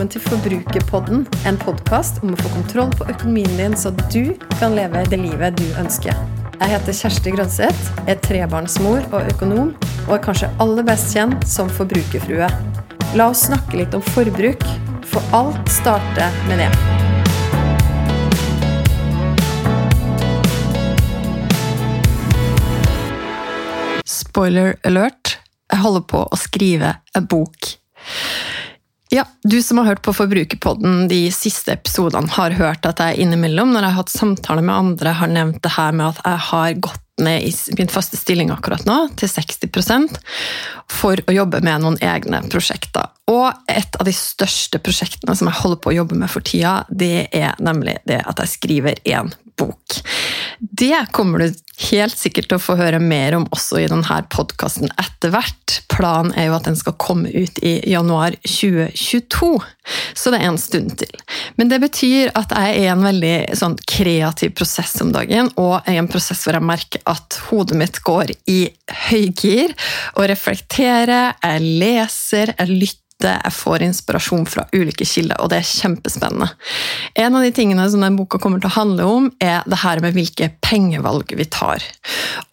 velkommen til Forbrukerpodden, en podkast om å få kontroll på økonomien din, så du kan leve det livet du ønsker. Jeg heter Kjersti Grønseth, er trebarnsmor og økonom, og er kanskje aller best kjent som forbrukerfrue. La oss snakke litt om forbruk, for alt starter med det. Spoiler alert. Jeg holder på å skrive en bok. Ja, Du som har hørt på Forbrukerpodden de siste episodene, har hørt at jeg innimellom, når jeg har hatt samtaler med andre, har nevnt det her med at jeg har gått ned i min faste stilling akkurat nå, til 60% for å jobbe med noen egne prosjekter. Og et av de største prosjektene som jeg holder på å jobbe med for tida, det er nemlig det at jeg skriver én bok. Det kommer du helt sikkert til å få høre mer om også i denne podkasten etter hvert. Planen er jo at den skal komme ut i januar 2022, så det er en stund til. Men det betyr at jeg er i en veldig sånn kreativ prosess om dagen, og i en prosess hvor jeg merker at hodet mitt går i høygir, og reflekterer, jeg leser, jeg lytter jeg får inspirasjon fra ulike kilder, og det er kjempespennende. En av de tingene som den boka kommer til å handle om, er det her med hvilke pengevalg vi tar.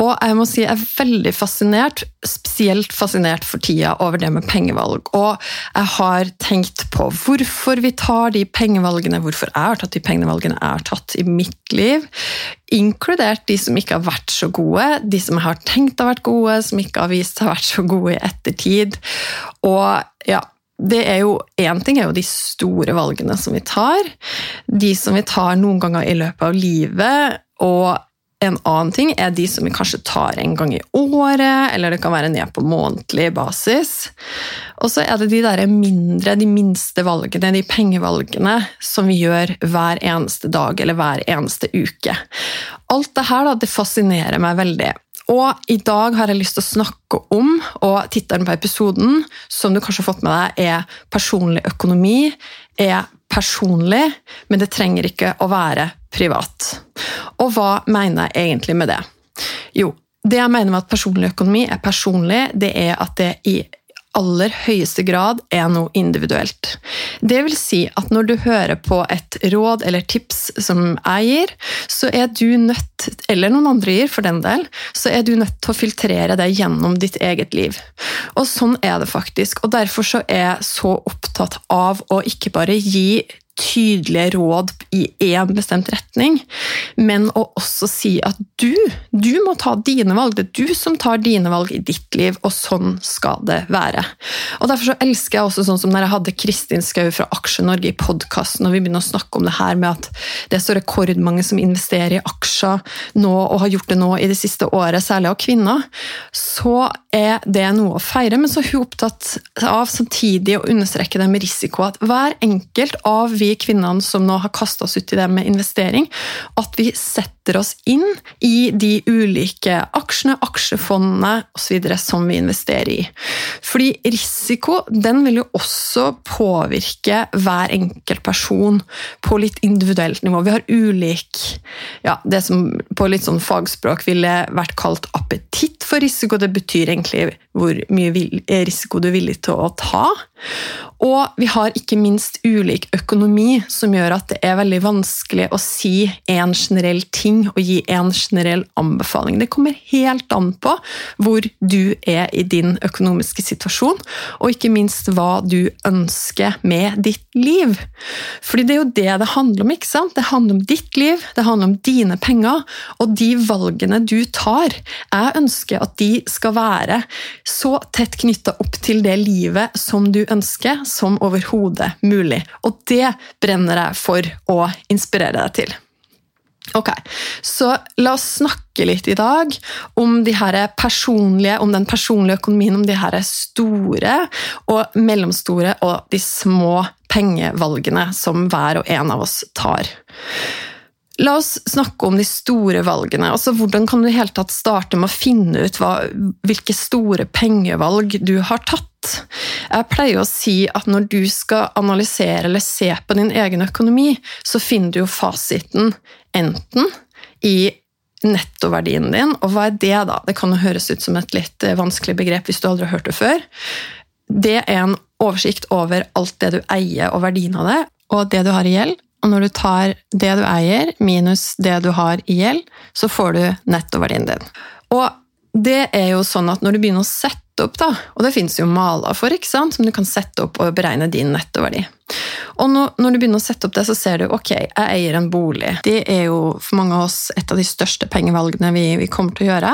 Og jeg må si jeg er veldig fascinert, spesielt fascinert for tida over det med pengevalg. Og jeg har tenkt på hvorfor vi tar de pengevalgene, hvorfor jeg har tatt de pengevalgene jeg har tatt i mitt liv. Inkludert de som ikke har vært så gode, de som jeg har tenkt har vært gode, som ikke har vist seg å ha vært så gode i ettertid. Og ja, det er jo Én ting er jo de store valgene som vi tar. De som vi tar noen ganger i løpet av livet. Og en annen ting er de som vi kanskje tar en gang i året, eller det kan være ned på månedlig basis. Og så er det de der mindre, de minste valgene, de pengevalgene, som vi gjør hver eneste dag eller hver eneste uke. Alt det her da, det fascinerer meg veldig. Og i dag har jeg lyst til å snakke om, og tittelen på episoden, som du kanskje har fått med deg, er personlig økonomi. Er personlig, men det trenger ikke å være privat. Og hva mener jeg egentlig med det? Jo, det jeg mener med at personlig økonomi er personlig, det er at det i aller høyeste grad er noe individuelt. Det vil si at når du hører på et råd eller tips som jeg gir, så er du nødt, eller noen andre gir for den del, så er du nødt til å filtrere det gjennom ditt eget liv. Og sånn er det faktisk. Og derfor så er jeg så opptatt av å ikke bare gi tydelige råd i én bestemt retning, men å også si at du, du må ta dine valg. Det er du som tar dine valg i ditt liv, og sånn skal det være. Og Derfor så elsker jeg også sånn som når jeg hadde Kristin Skau fra Aksje-Norge i podkasten, og vi begynner å snakke om det her med at det er så rekordmange som investerer i aksjer nå, og har gjort det nå i det siste året, særlig av kvinner, så er det noe å feire. Men så er hun opptatt av samtidig å understreke det med risiko, at hver enkelt av vi kvinnene som nå har kasta oss ut i det med investering, at vi setter oss inn i de ulike aksjene, aksjefondene osv. som vi investerer i. Fordi risiko den vil jo også påvirke hver enkelt person på litt individuelt nivå. Vi har ulik ja, Det som på litt sånn fagspråk ville vært kalt appetitt for risiko. Det betyr egentlig hvor mye risiko du er villig til å ta. Og vi har ikke minst ulik økonomi, som gjør at det er veldig vanskelig å si en generell ting og gi en generell anbefaling. Det kommer helt an på hvor du er i din økonomiske situasjon, og ikke minst hva du ønsker med ditt liv. Fordi det er jo det det handler om. ikke sant? Det handler om ditt liv, det handler om dine penger, og de valgene du tar. Jeg ønsker at de skal være så tett knytta opp til det livet som du ønsker, som overhodet mulig. Og det brenner jeg for å inspirere deg til. Ok, Så la oss snakke litt i dag om, de personlige, om den personlige økonomien, om de her store og mellomstore og de små pengevalgene som hver og en av oss tar. La oss snakke om de store valgene. altså Hvordan kan du i hele tatt starte med å finne ut hva, hvilke store pengevalg du har tatt? Jeg pleier å si at når du skal analysere eller se på din egen økonomi, så finner du jo fasiten enten i nettoverdien din, og hva er det, da? Det kan jo høres ut som et litt vanskelig begrep hvis du aldri har hørt det før. Det er en oversikt over alt det du eier og verdien av det, og det du har i gjeld. Og når du tar det du eier minus det du har i gjeld, så får du nettoverdien din. Og det er jo sånn at når du begynner å sette opp, da, og det fins jo maler for, ikke sant, som du kan sette opp og beregne din nettoverdi. Og når du begynner å sette opp det, så ser du ok, jeg eier en bolig. Det er jo for mange av oss et av de største pengevalgene vi, vi kommer til å gjøre.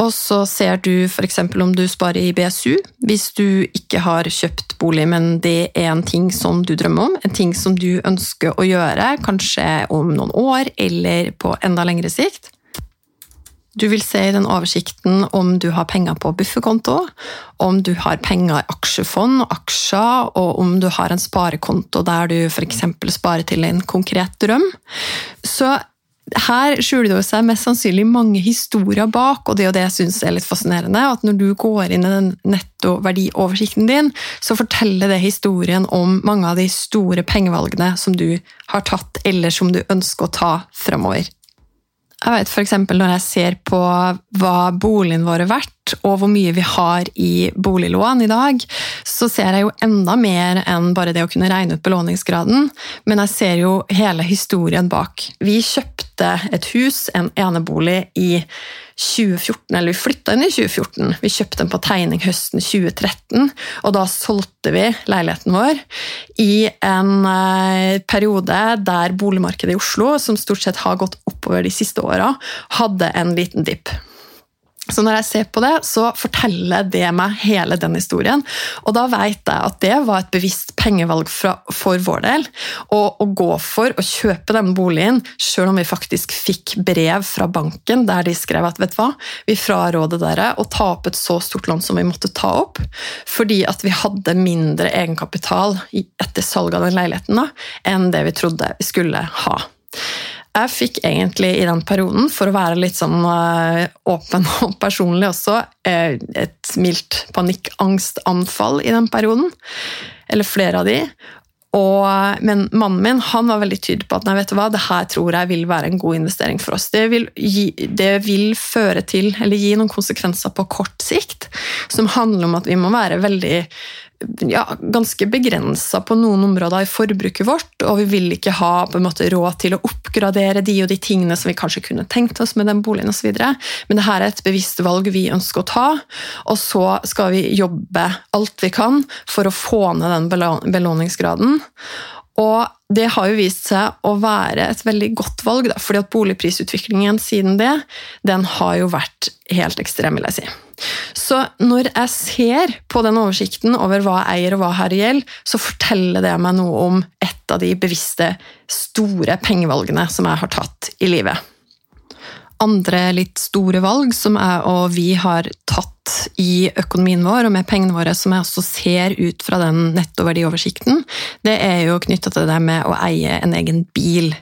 Og så ser du f.eks. om du sparer i BSU, hvis du ikke har kjøpt bolig, men det er en ting som du drømmer om, en ting som du ønsker å gjøre, kanskje om noen år eller på enda lengre sikt. Du vil se i den oversikten om du har penger på bufferkonto, om du har penger i aksjefond og aksjer, og om du har en sparekonto der du f.eks. sparer til en konkret drøm. Så her skjuler det seg mest sannsynlig mange historier bak, og det er det jeg syns er litt fascinerende. At når du går inn i den nettoverdioversikten din, så forteller det historien om mange av de store pengevalgene som du har tatt, eller som du ønsker å ta framover. Jeg vet f.eks. når jeg ser på hva boligen vår er verdt, og hvor mye vi har i boliglån i dag, så ser jeg jo enda mer enn bare det å kunne regne ut belåningsgraden. Men jeg ser jo hele historien bak. Vi kjøpte et hus, en enebolig, i 2014, eller vi flytta inn i 2014. Vi kjøpte den på tegning høsten 2013, og da solgte vi leiligheten vår i en eh, periode der boligmarkedet i Oslo, som stort sett har gått oppover de siste åra, hadde en liten dipp. Så når jeg ser på det, så forteller det meg hele den historien. Og da vet jeg at det var et bevisst pengevalg fra, for vår del. Å gå for å kjøpe den boligen, selv om vi faktisk fikk brev fra banken der de skrev at vet du hva, vi fraråder dere å ta opp et så stort lån som vi måtte ta opp, fordi at vi hadde mindre egenkapital etter salget av den leiligheten da, enn det vi trodde vi skulle ha. Jeg fikk egentlig i den perioden, for å være litt sånn uh, åpen og personlig også, uh, et mildt panikkangstanfall i den perioden. Eller flere av de. Og, men mannen min han var veldig tydelig på at nei, vet du hva, det her tror jeg vil være en god investering for oss. Det vil, gi, det vil føre til, eller gi noen konsekvenser på kort sikt, som handler om at vi må være veldig ja, ganske begrensa på noen områder i forbruket vårt, og vi vil ikke ha måte råd til å oppgradere de og de tingene som vi kanskje kunne tenkt oss med den boligen osv. Men dette er et bevisst valg vi ønsker å ta, og så skal vi jobbe alt vi kan for å få ned den belåningsgraden. Og det har jo vist seg å være et veldig godt valg, da, fordi at boligprisutviklingen siden det, den har jo vært helt ekstrem, vil jeg si. Så når jeg ser på den oversikten over hva jeg eier og hva her gjelder, så forteller det meg noe om et av de bevisste, store pengevalgene som jeg har tatt i livet andre litt store valg som jeg og vi har tatt i økonomien vår og med pengene våre, som jeg også ser ut fra den nettoverdioversikten, det er jo knytta til det med å eie en egen bil.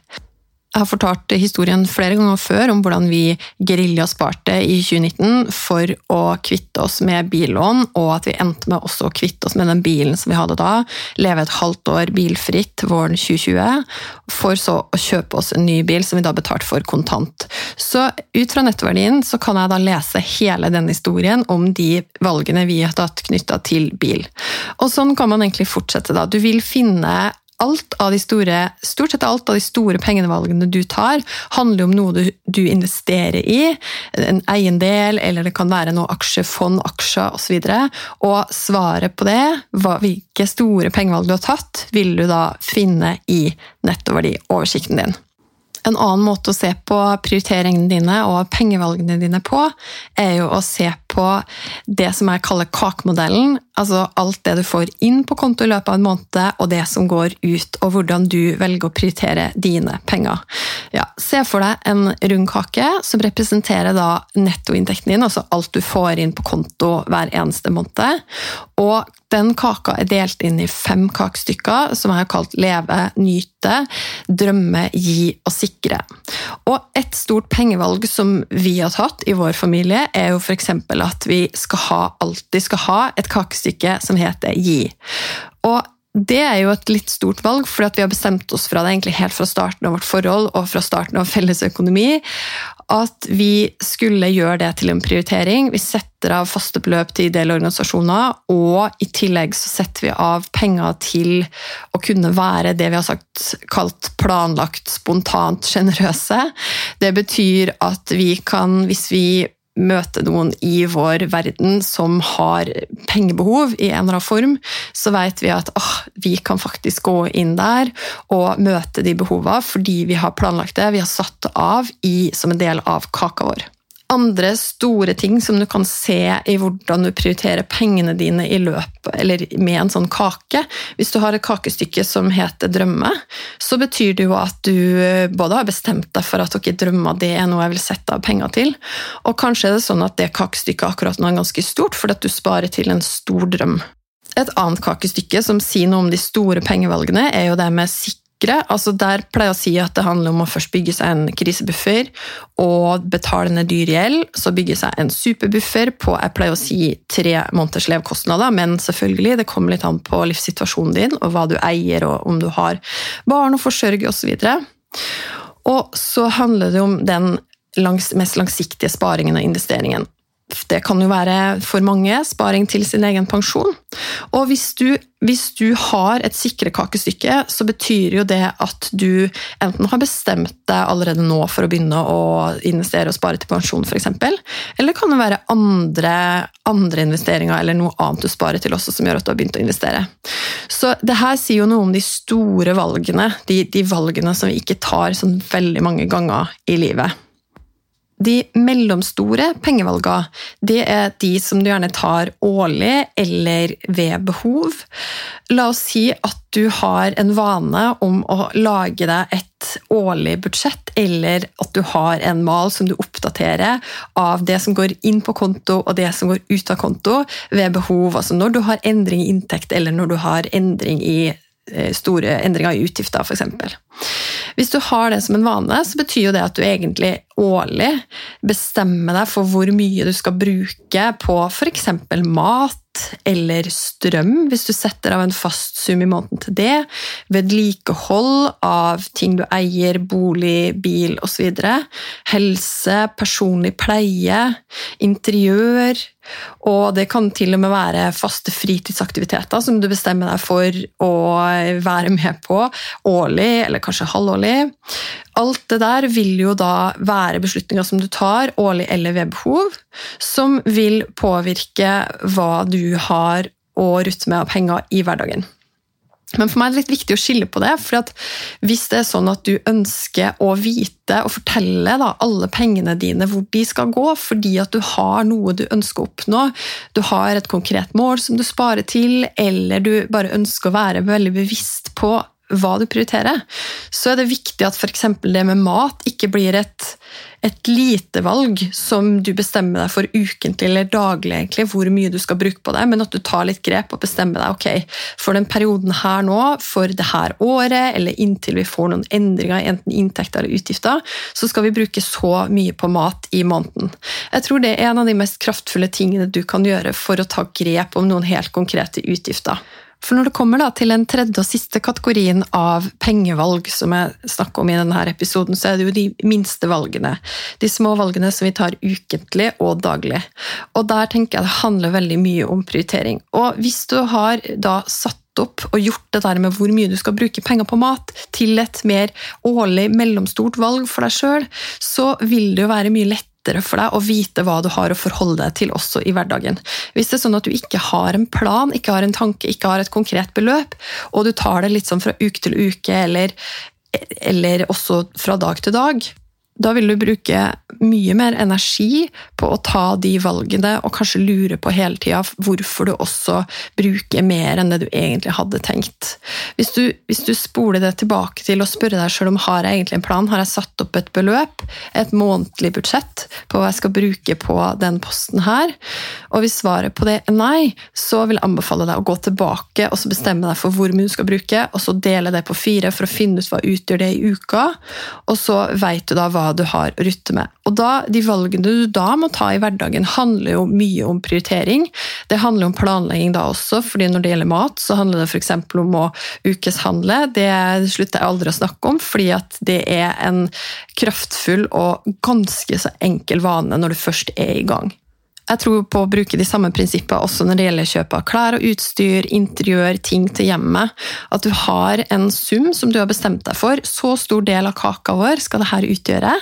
Jeg har fortalt historien flere ganger før om hvordan vi geriljasparte i 2019 for å kvitte oss med billån, og at vi endte med også å kvitte oss med den bilen som vi hadde da, leve et halvt år bilfritt våren 2020, for så å kjøpe oss en ny bil som vi da betalte for kontant. Så ut fra nettoverdien så kan jeg da lese hele denne historien om de valgene vi har tatt knytta til bil. Og sånn kan man egentlig fortsette, da. Du vil finne alt av de store, stort sett alt av de store pengevalgene du tar, handler om noe du, du, investerer i. En eiendel, eller det kan være noe aksjefond, aksjer osv. Og, og svaret på det, hva, hvilke store pengevalg du har tatt, vil du da finne i nettoverdioversikten din. En annen måte å se på prioriteringene dine og pengevalgene dine på, er jo å se på det som jeg kaller kakemodellen. Altså alt det du får inn på konto i løpet av en måned, og det som går ut, og hvordan du velger å prioritere dine penger. Ja, se for deg en rund kake som representerer da nettoinntekten din, altså alt du får inn på konto hver eneste måned. Og den kaka er delt inn i fem kakestykker, som jeg har kalt leve, nyte, drømme, gi og sikre. Og et stort pengevalg som vi har tatt i vår familie, er jo f.eks. at vi skal ha, alltid skal ha et kakestykke som heter gi. Og det er jo et litt stort valg, for vi har bestemt oss fra det egentlig helt fra starten av vårt forhold og fra starten av felles økonomi, at vi skulle gjøre det til en prioritering. Vi setter av faste beløp til ideelle organisasjoner, og i tillegg så setter vi av penger til å kunne være det vi har sagt kalt planlagt, spontant, sjenerøse. Det betyr at vi kan, hvis vi møter noen i vår verden som har pengebehov i en eller annen form, så vet vi at åh, vi kan faktisk gå inn der og møte de behovene fordi vi har planlagt det, vi har satt det av i, som en del av kaka vår andre store ting som du kan se i hvordan du prioriterer pengene dine i løpet, eller med en sånn kake. Hvis du har et kakestykke som heter drømme, så betyr det jo at du eh, både har bestemt deg for at okay, drømmer det er noe jeg vil sette av penger til, og kanskje er det sånn at det kakestykket akkurat nå er ganske stort fordi at du sparer til en stor drøm. Et annet kakestykke som sier noe om de store pengevalgene, er jo det med sikkerhet sikre. Altså der pleier jeg å si at det handler om å først bygge seg en krisebuffer og betale ned dyr gjeld. Så bygge seg en superbuffer på jeg pleier å si tre måneders levekostnader, men selvfølgelig, det kommer litt an på livssituasjonen din og hva du eier, og om du har barn å forsørge osv. Og så handler det om den langs, mest langsiktige sparingen og investeringen. Det kan jo være for mange sparing til sin egen pensjon. Og hvis du, hvis du har et sikrekakestykke, så betyr jo det at du enten har bestemt deg allerede nå for å begynne å investere og spare til pensjon, f.eks., eller kan det være andre, andre, investeringer eller noe annet du sparer til også som gjør at du har begynt å investere. Så det her sier jo noe om de store valgene, de, de valgene som vi ikke tar sånn veldig mange ganger i livet. De mellomstore pengevalgene det er de som du gjerne tar årlig eller ved behov. La oss si at du har en vane om å lage deg et årlig budsjett, eller at du har en mal som du oppdaterer av det som går inn på konto og det som går ut av konto ved behov. Altså når du har endring i inntekt eller når du har endring i Eh, store endringer i utgifter, f.eks. Hvis du har det som en vane, så betyr jo det at du egentlig årlig bestemmer deg for hvor mye du skal bruke på f.eks. mat eller strøm, hvis du setter av en fast sum i måneden til det. Vedlikehold av ting du eier, bolig, bil osv. Helse, personlig pleie, interiør. Og det kan til og med være faste fritidsaktiviteter som du bestemmer deg for å være med på årlig, eller kanskje halvårlig. Alt det der vil jo da være beslutninger som du tar årlig eller ved behov, som vil påvirke hva du har å rutte med av penger i hverdagen. Men for meg er det litt viktig å skille på det. for Hvis det er sånn at du ønsker å vite og fortelle da, alle pengene dine hvor de skal gå, fordi at du har noe du ønsker å oppnå, du har et konkret mål som du sparer til, eller du bare ønsker å være veldig bevisst på hva du prioriterer, så er det viktig at f.eks. det med mat ikke blir et, et lite valg som du bestemmer deg for ukentlig eller daglig, egentlig, hvor mye du skal bruke på det, men at du tar litt grep og bestemmer deg ok, for den perioden her nå, for det her året, eller inntil vi får noen endringer enten inntekter eller utgifter, så skal vi bruke så mye på mat i måneden. Jeg tror det er en av de mest kraftfulle tingene du kan gjøre for å ta grep om noen helt konkrete utgifter. For når det kommer til den tredje og siste kategorien av pengevalg, som jeg snakker om i denne episoden, så er det jo de minste valgene. De små valgene som vi tar ukentlig og daglig. Og der tenker jeg det handler veldig mye om prioritering. Og hvis du har da satt opp og gjort det der med hvor mye du skal bruke penger på mat, til et mer årlig mellomstort valg for deg sjøl, så vil det jo være mye lettere lettere for deg å vite hva du har å forholde deg til også i hverdagen. Hvis det er sånn at du ikke har en plan, ikke har en tanke, ikke har et konkret beløp, og du tar det litt sånn fra uke til uke eller, eller også fra dag til dag, da vil du bruke mye mer energi på å ta de valgene og kanskje lure på hele tida hvorfor du også bruker mer enn det du egentlig hadde tenkt. Hvis du, hvis du spoler det tilbake til å spørre deg sjøl om har jeg egentlig en plan, har jeg satt opp et beløp, et månedlig budsjett på hva jeg skal bruke på den posten her, og hvis svaret på det er nei, så vil jeg anbefale deg å gå tilbake og så bestemme deg for hvor mye du skal bruke, og så dele det på fire for å finne ut hva utgjør det i uka, og så veit du da hva du har å rutte med. Og da, De valgene du da må ta i hverdagen, handler jo mye om prioritering. Det handler om planlegging da også, fordi når det gjelder mat, så handler det f.eks. om å ukeshandle. Det slutter jeg aldri å snakke om, fordi at det er en kraftfull og ganske så enkel vane når du først er i gang. Jeg tror på å bruke de samme prinsippene også når det gjelder kjøp av klær og utstyr, interiør, ting til hjemmet. At du har en sum som du har bestemt deg for. Så stor del av kaka vår skal dette utgjøre.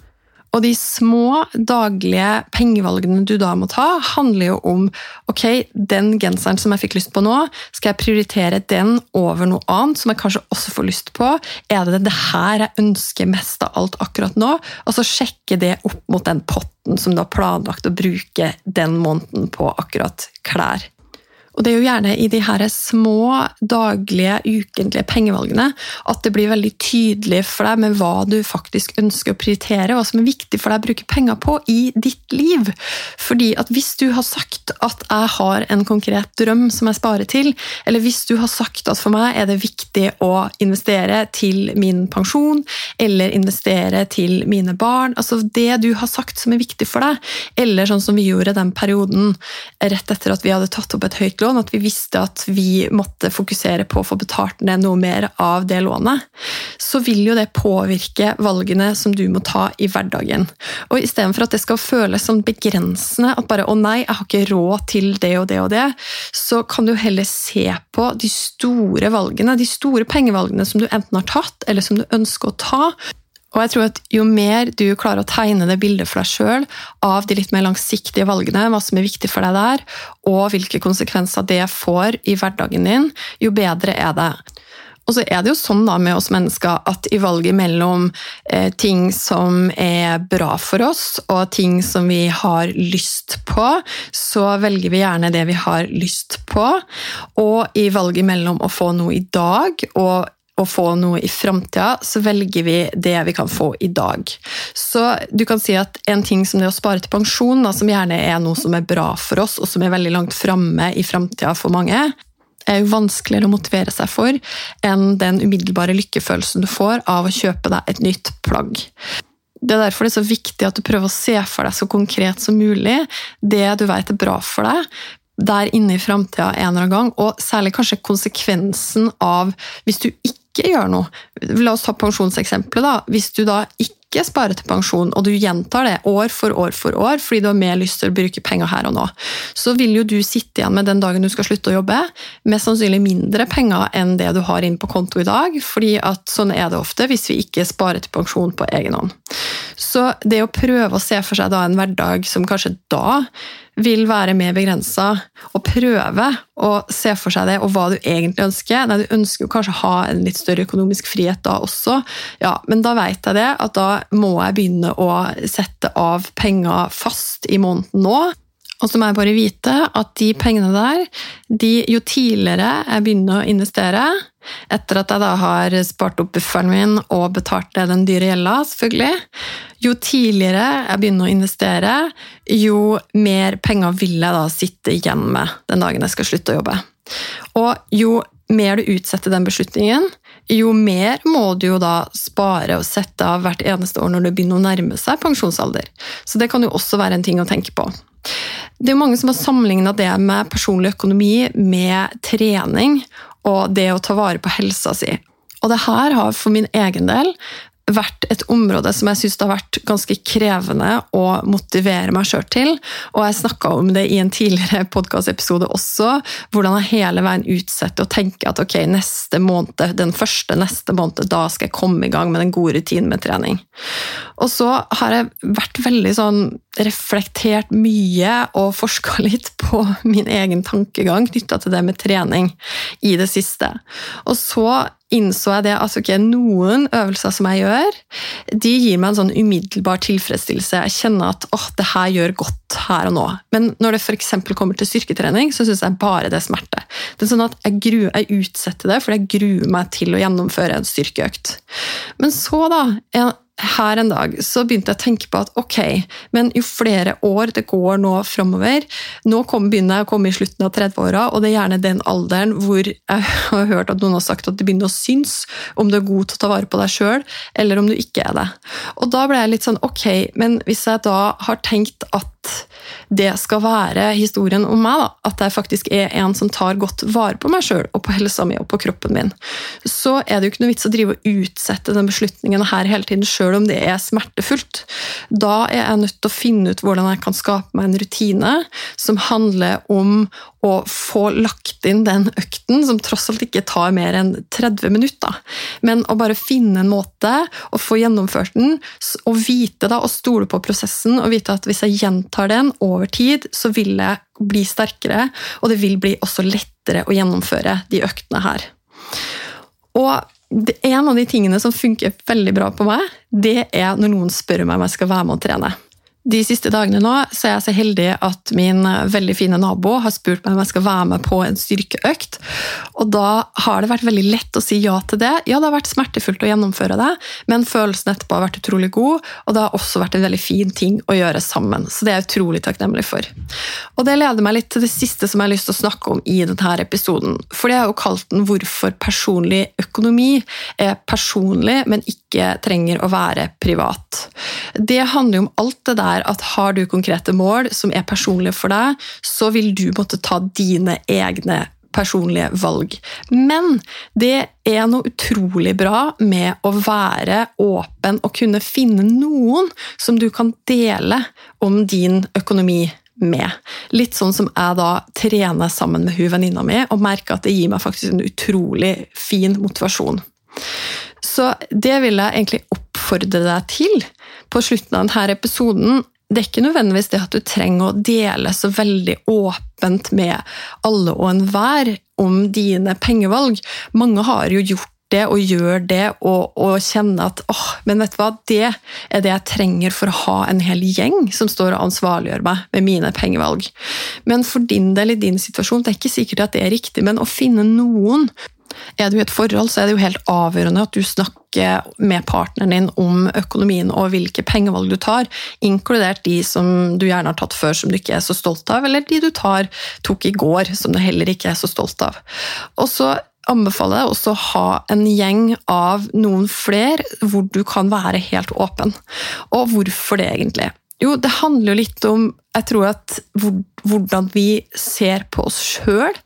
Og de små daglige pengevalgene du da må ta, handler jo om ok, den genseren som jeg fikk lyst på nå, skal jeg prioritere den over noe annet som jeg kanskje også får lyst på? Er det det her jeg ønsker mest av alt akkurat nå? Og så sjekke det opp mot den potten som du har planlagt å bruke den måneden på akkurat klær. Og det er jo gjerne i de her små, daglige, ukentlige pengevalgene at det blir veldig tydelig for deg med hva du faktisk ønsker å prioritere, hva som er viktig for deg å bruke penger på i ditt liv. Fordi at hvis du har sagt at jeg har en konkret drøm som jeg sparer til, eller hvis du har sagt at for meg er det viktig å investere til min pensjon, eller investere til mine barn, altså det du har sagt som er viktig for deg, eller sånn som vi gjorde den perioden rett etter at vi hadde tatt opp et høyt lån, at vi visste at vi måtte fokusere på å få betalt ned noe mer av det lånet, så vil jo det påvirke valgene som du må ta i hverdagen. Og istedenfor at det skal føles sånn begrensende, at bare 'å nei, jeg har ikke råd til det og det og det', så kan du heller se på de store valgene, de store pengevalgene som du enten har tatt, eller som du ønsker å ta, og jeg tror at Jo mer du klarer å tegne det bildet for deg sjøl av de litt mer langsiktige valgene, hva som er viktig for deg der, og hvilke konsekvenser det får i hverdagen din, jo bedre er det. Og så er det jo sånn da med oss mennesker at i valget mellom eh, ting som er bra for oss, og ting som vi har lyst på, så velger vi gjerne det vi har lyst på. Og i valget mellom å få noe i dag og å få noe i framtida, så velger vi det vi kan få i dag. Så du kan si at en ting som det å spare til pensjon, da, som gjerne er noe som er bra for oss, og som er veldig langt framme i framtida for mange, er jo vanskeligere å motivere seg for enn den umiddelbare lykkefølelsen du får av å kjøpe deg et nytt plagg. Det er derfor det er så viktig at du prøver å se for deg så konkret som mulig det du vet er bra for deg, der inne i framtida en eller annen gang, og særlig kanskje konsekvensen av hvis du ikke gjør noe. La oss ta pensjonseksempelet. da. Hvis du da ikke sparer til pensjon, og du gjentar det år for år for år fordi du har mer lyst til å bruke penger her og nå, så vil jo du sitte igjen med den dagen du skal slutte å jobbe, mest sannsynlig mindre penger enn det du har inn på konto i dag, fordi at sånn er det ofte hvis vi ikke sparer til pensjon på egen hånd. Så det å prøve å se for seg da en hverdag som kanskje da vil være mer begrensa, og prøve å se for seg det, og hva du egentlig ønsker. Nei, du ønsker jo kanskje å ha en litt større økonomisk frihet da også, ja, men da vet jeg det, at da må jeg begynne å sette av penger fast i måneden nå. Og så må jeg bare vite at de pengene der, de, jo tidligere jeg begynner å investere, etter at jeg da har spart opp bufferen min og betalt det den dyre gjelda, selvfølgelig, jo tidligere jeg begynner å investere, jo mer penger vil jeg da sitte igjen med den dagen jeg skal slutte å jobbe. Og jo mer du utsetter den beslutningen, jo mer må du jo da spare og sette av hvert eneste år når det begynner å nærme seg pensjonsalder. Så det kan jo også være en ting å tenke på. Det er mange som har sammenligna det med personlig økonomi med trening og det å ta vare på helsa si. Og det her har for min egen del vært et område som jeg syns har vært ganske krevende å motivere meg sjøl til. Og jeg snakka om det i en tidligere podkastepisode også, hvordan jeg hele veien utsetter og tenker at ok, neste måned, den første neste måned, da skal jeg komme i gang med den gode rutinen med trening. Og så har jeg vært veldig sånn reflektert mye og forska litt på min egen tankegang knytta til det med trening i det siste. Og så innså jeg det at okay, noen øvelser som jeg gjør, de gir meg en sånn umiddelbar tilfredsstillelse. Jeg kjenner at åh, det her gjør godt her og nå. Men når det f.eks. kommer til styrketrening, så syns jeg bare det er smerte. Det er sånn at jeg, gruer, jeg utsetter det fordi jeg gruer meg til å gjennomføre en styrkeøkt. Men så, da, her en dag så begynte jeg å tenke på at ok, men jo flere år det går nå framover Nå begynner jeg å komme i slutten av 30-åra, og det er gjerne den alderen hvor jeg har hørt at noen har sagt at det begynner å synes om du er god til å ta vare på deg sjøl, eller om du ikke er det. Og da ble jeg litt sånn ok, men hvis jeg da har tenkt at det skal være historien om meg. Da. At jeg faktisk er en som tar godt vare på meg sjøl og på helsa mi og på kroppen min. Så er det jo ikke noe vits å drive og utsette den beslutningen her hele tiden, sjøl om det er smertefullt. Da er jeg nødt til å finne ut hvordan jeg kan skape meg en rutine som handler om å få lagt inn den økten, som tross alt ikke tar mer enn 30 minutter. Men å bare finne en måte å få gjennomført den, og vite da, og stole på prosessen, og vite at hvis jeg gjentar den over tid, så vil jeg bli sterkere, og det vil bli også lettere å gjennomføre de øktene her. Og en av de tingene som funker veldig bra på meg, det er når noen spør meg om jeg skal være med å trene. De siste dagene nå så er jeg så heldig at min veldig fine nabo har spurt meg om jeg skal være med på en styrkeøkt. Og da har det vært veldig lett å si ja til det. Ja, det har vært smertefullt å gjennomføre det, men følelsen etterpå har vært utrolig god, og det har også vært en veldig fin ting å gjøre sammen. Så det er jeg utrolig takknemlig for. Og det leder meg litt til det siste som jeg har lyst til å snakke om i denne episoden. For det er jo kalt den 'Hvorfor personlig økonomi er personlig, men ikke trenger å være privat'. Det handler jo om alt det der er at har du konkrete mål som er personlige for deg, så vil du måtte ta dine egne personlige valg. Men det er noe utrolig bra med å være åpen og kunne finne noen som du kan dele om din økonomi med. Litt sånn som jeg da trener sammen med hun venninna mi og merker at det gir meg faktisk en utrolig fin motivasjon. Så det vil jeg egentlig oppfordre deg til på slutten av denne episoden det er ikke nødvendigvis det at du trenger å dele så veldig åpent med alle og enhver om dine pengevalg. Mange har jo gjort det og gjør det og, og kjenner at åh, men vet du hva, det er det jeg trenger for å ha en hel gjeng som står og ansvarliggjør meg med mine pengevalg. Men for din del i din situasjon, det er ikke sikkert at det er riktig, men å finne noen er du i et forhold, så er det jo helt avgjørende at du snakker med partneren din om økonomien og hvilke pengevalg du tar, inkludert de som du gjerne har tatt før som du ikke er så stolt av, eller de du tar, tok i går som du heller ikke er så stolt av. Og så anbefaler jeg også å ha en gjeng av noen flere hvor du kan være helt åpen. Og hvorfor det, egentlig? Jo, det handler jo litt om jeg tror at hvordan vi ser på oss sjøl.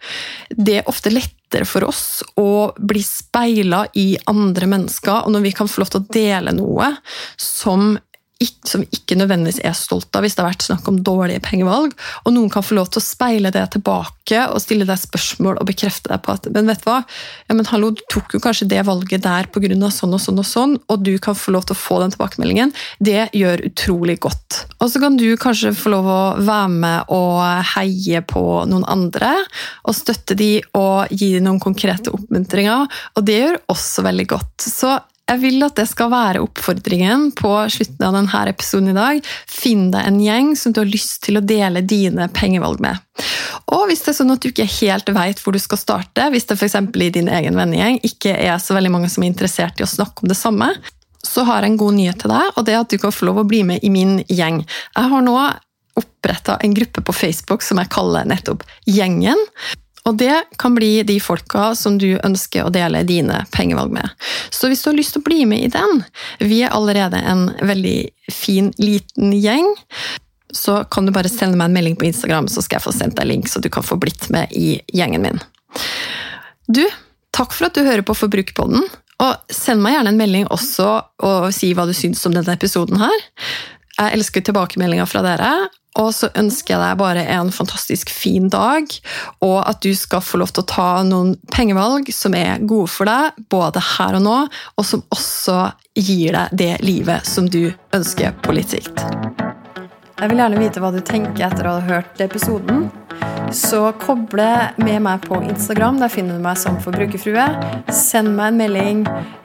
Det er ofte lettere for oss å bli speila i andre mennesker, og når vi kan få lov til å dele noe som som ikke nødvendigvis er stolt av hvis det har vært snakk om dårlige pengevalg. Og noen kan få lov til å speile det tilbake og stille deg spørsmål og bekrefte deg på at men vet du hva, ja, men hallo, du tok jo kanskje det valget der pga. sånn og sånn og sånn, og du kan få lov til å få den tilbakemeldingen. Det gjør utrolig godt. Og så kan du kanskje få lov å være med og heie på noen andre, og støtte de og gi dem noen konkrete oppmuntringer, og det gjør også veldig godt. Så jeg vil at det skal være oppfordringen på slutten av denne episoden i dag. Finn deg en gjeng som du har lyst til å dele dine pengevalg med. Og hvis det er sånn at du ikke helt vet hvor du skal starte, hvis det f.eks. i din egen vennegjeng ikke er så veldig mange som er interessert i å snakke om det samme, så har jeg en god nyhet til deg, og det er at du kan få lov å bli med i min gjeng. Jeg har nå oppretta en gruppe på Facebook som jeg kaller nettopp Gjengen. Og det kan bli de folka som du ønsker å dele dine pengevalg med. Så hvis du har lyst til å bli med i den Vi er allerede en veldig fin, liten gjeng. Så kan du bare sende meg en melding på Instagram, så skal jeg få sendt deg link, så du kan få blitt med i gjengen min. Du, takk for at du hører på Forbrukerpodden. Og send meg gjerne en melding også og si hva du syns om denne episoden her. Jeg elsker tilbakemeldinger fra dere, og så ønsker jeg deg bare en fantastisk fin dag, og at du skal få lov til å ta noen pengevalg som er gode for deg, både her og nå, og som også gir deg det livet som du ønsker på litt sikt. Jeg vil gjerne vite hva du tenker etter å ha hørt episoden. Så koble med meg på Instagram. Der finner du meg som forbrukerfrue. Send meg en melding.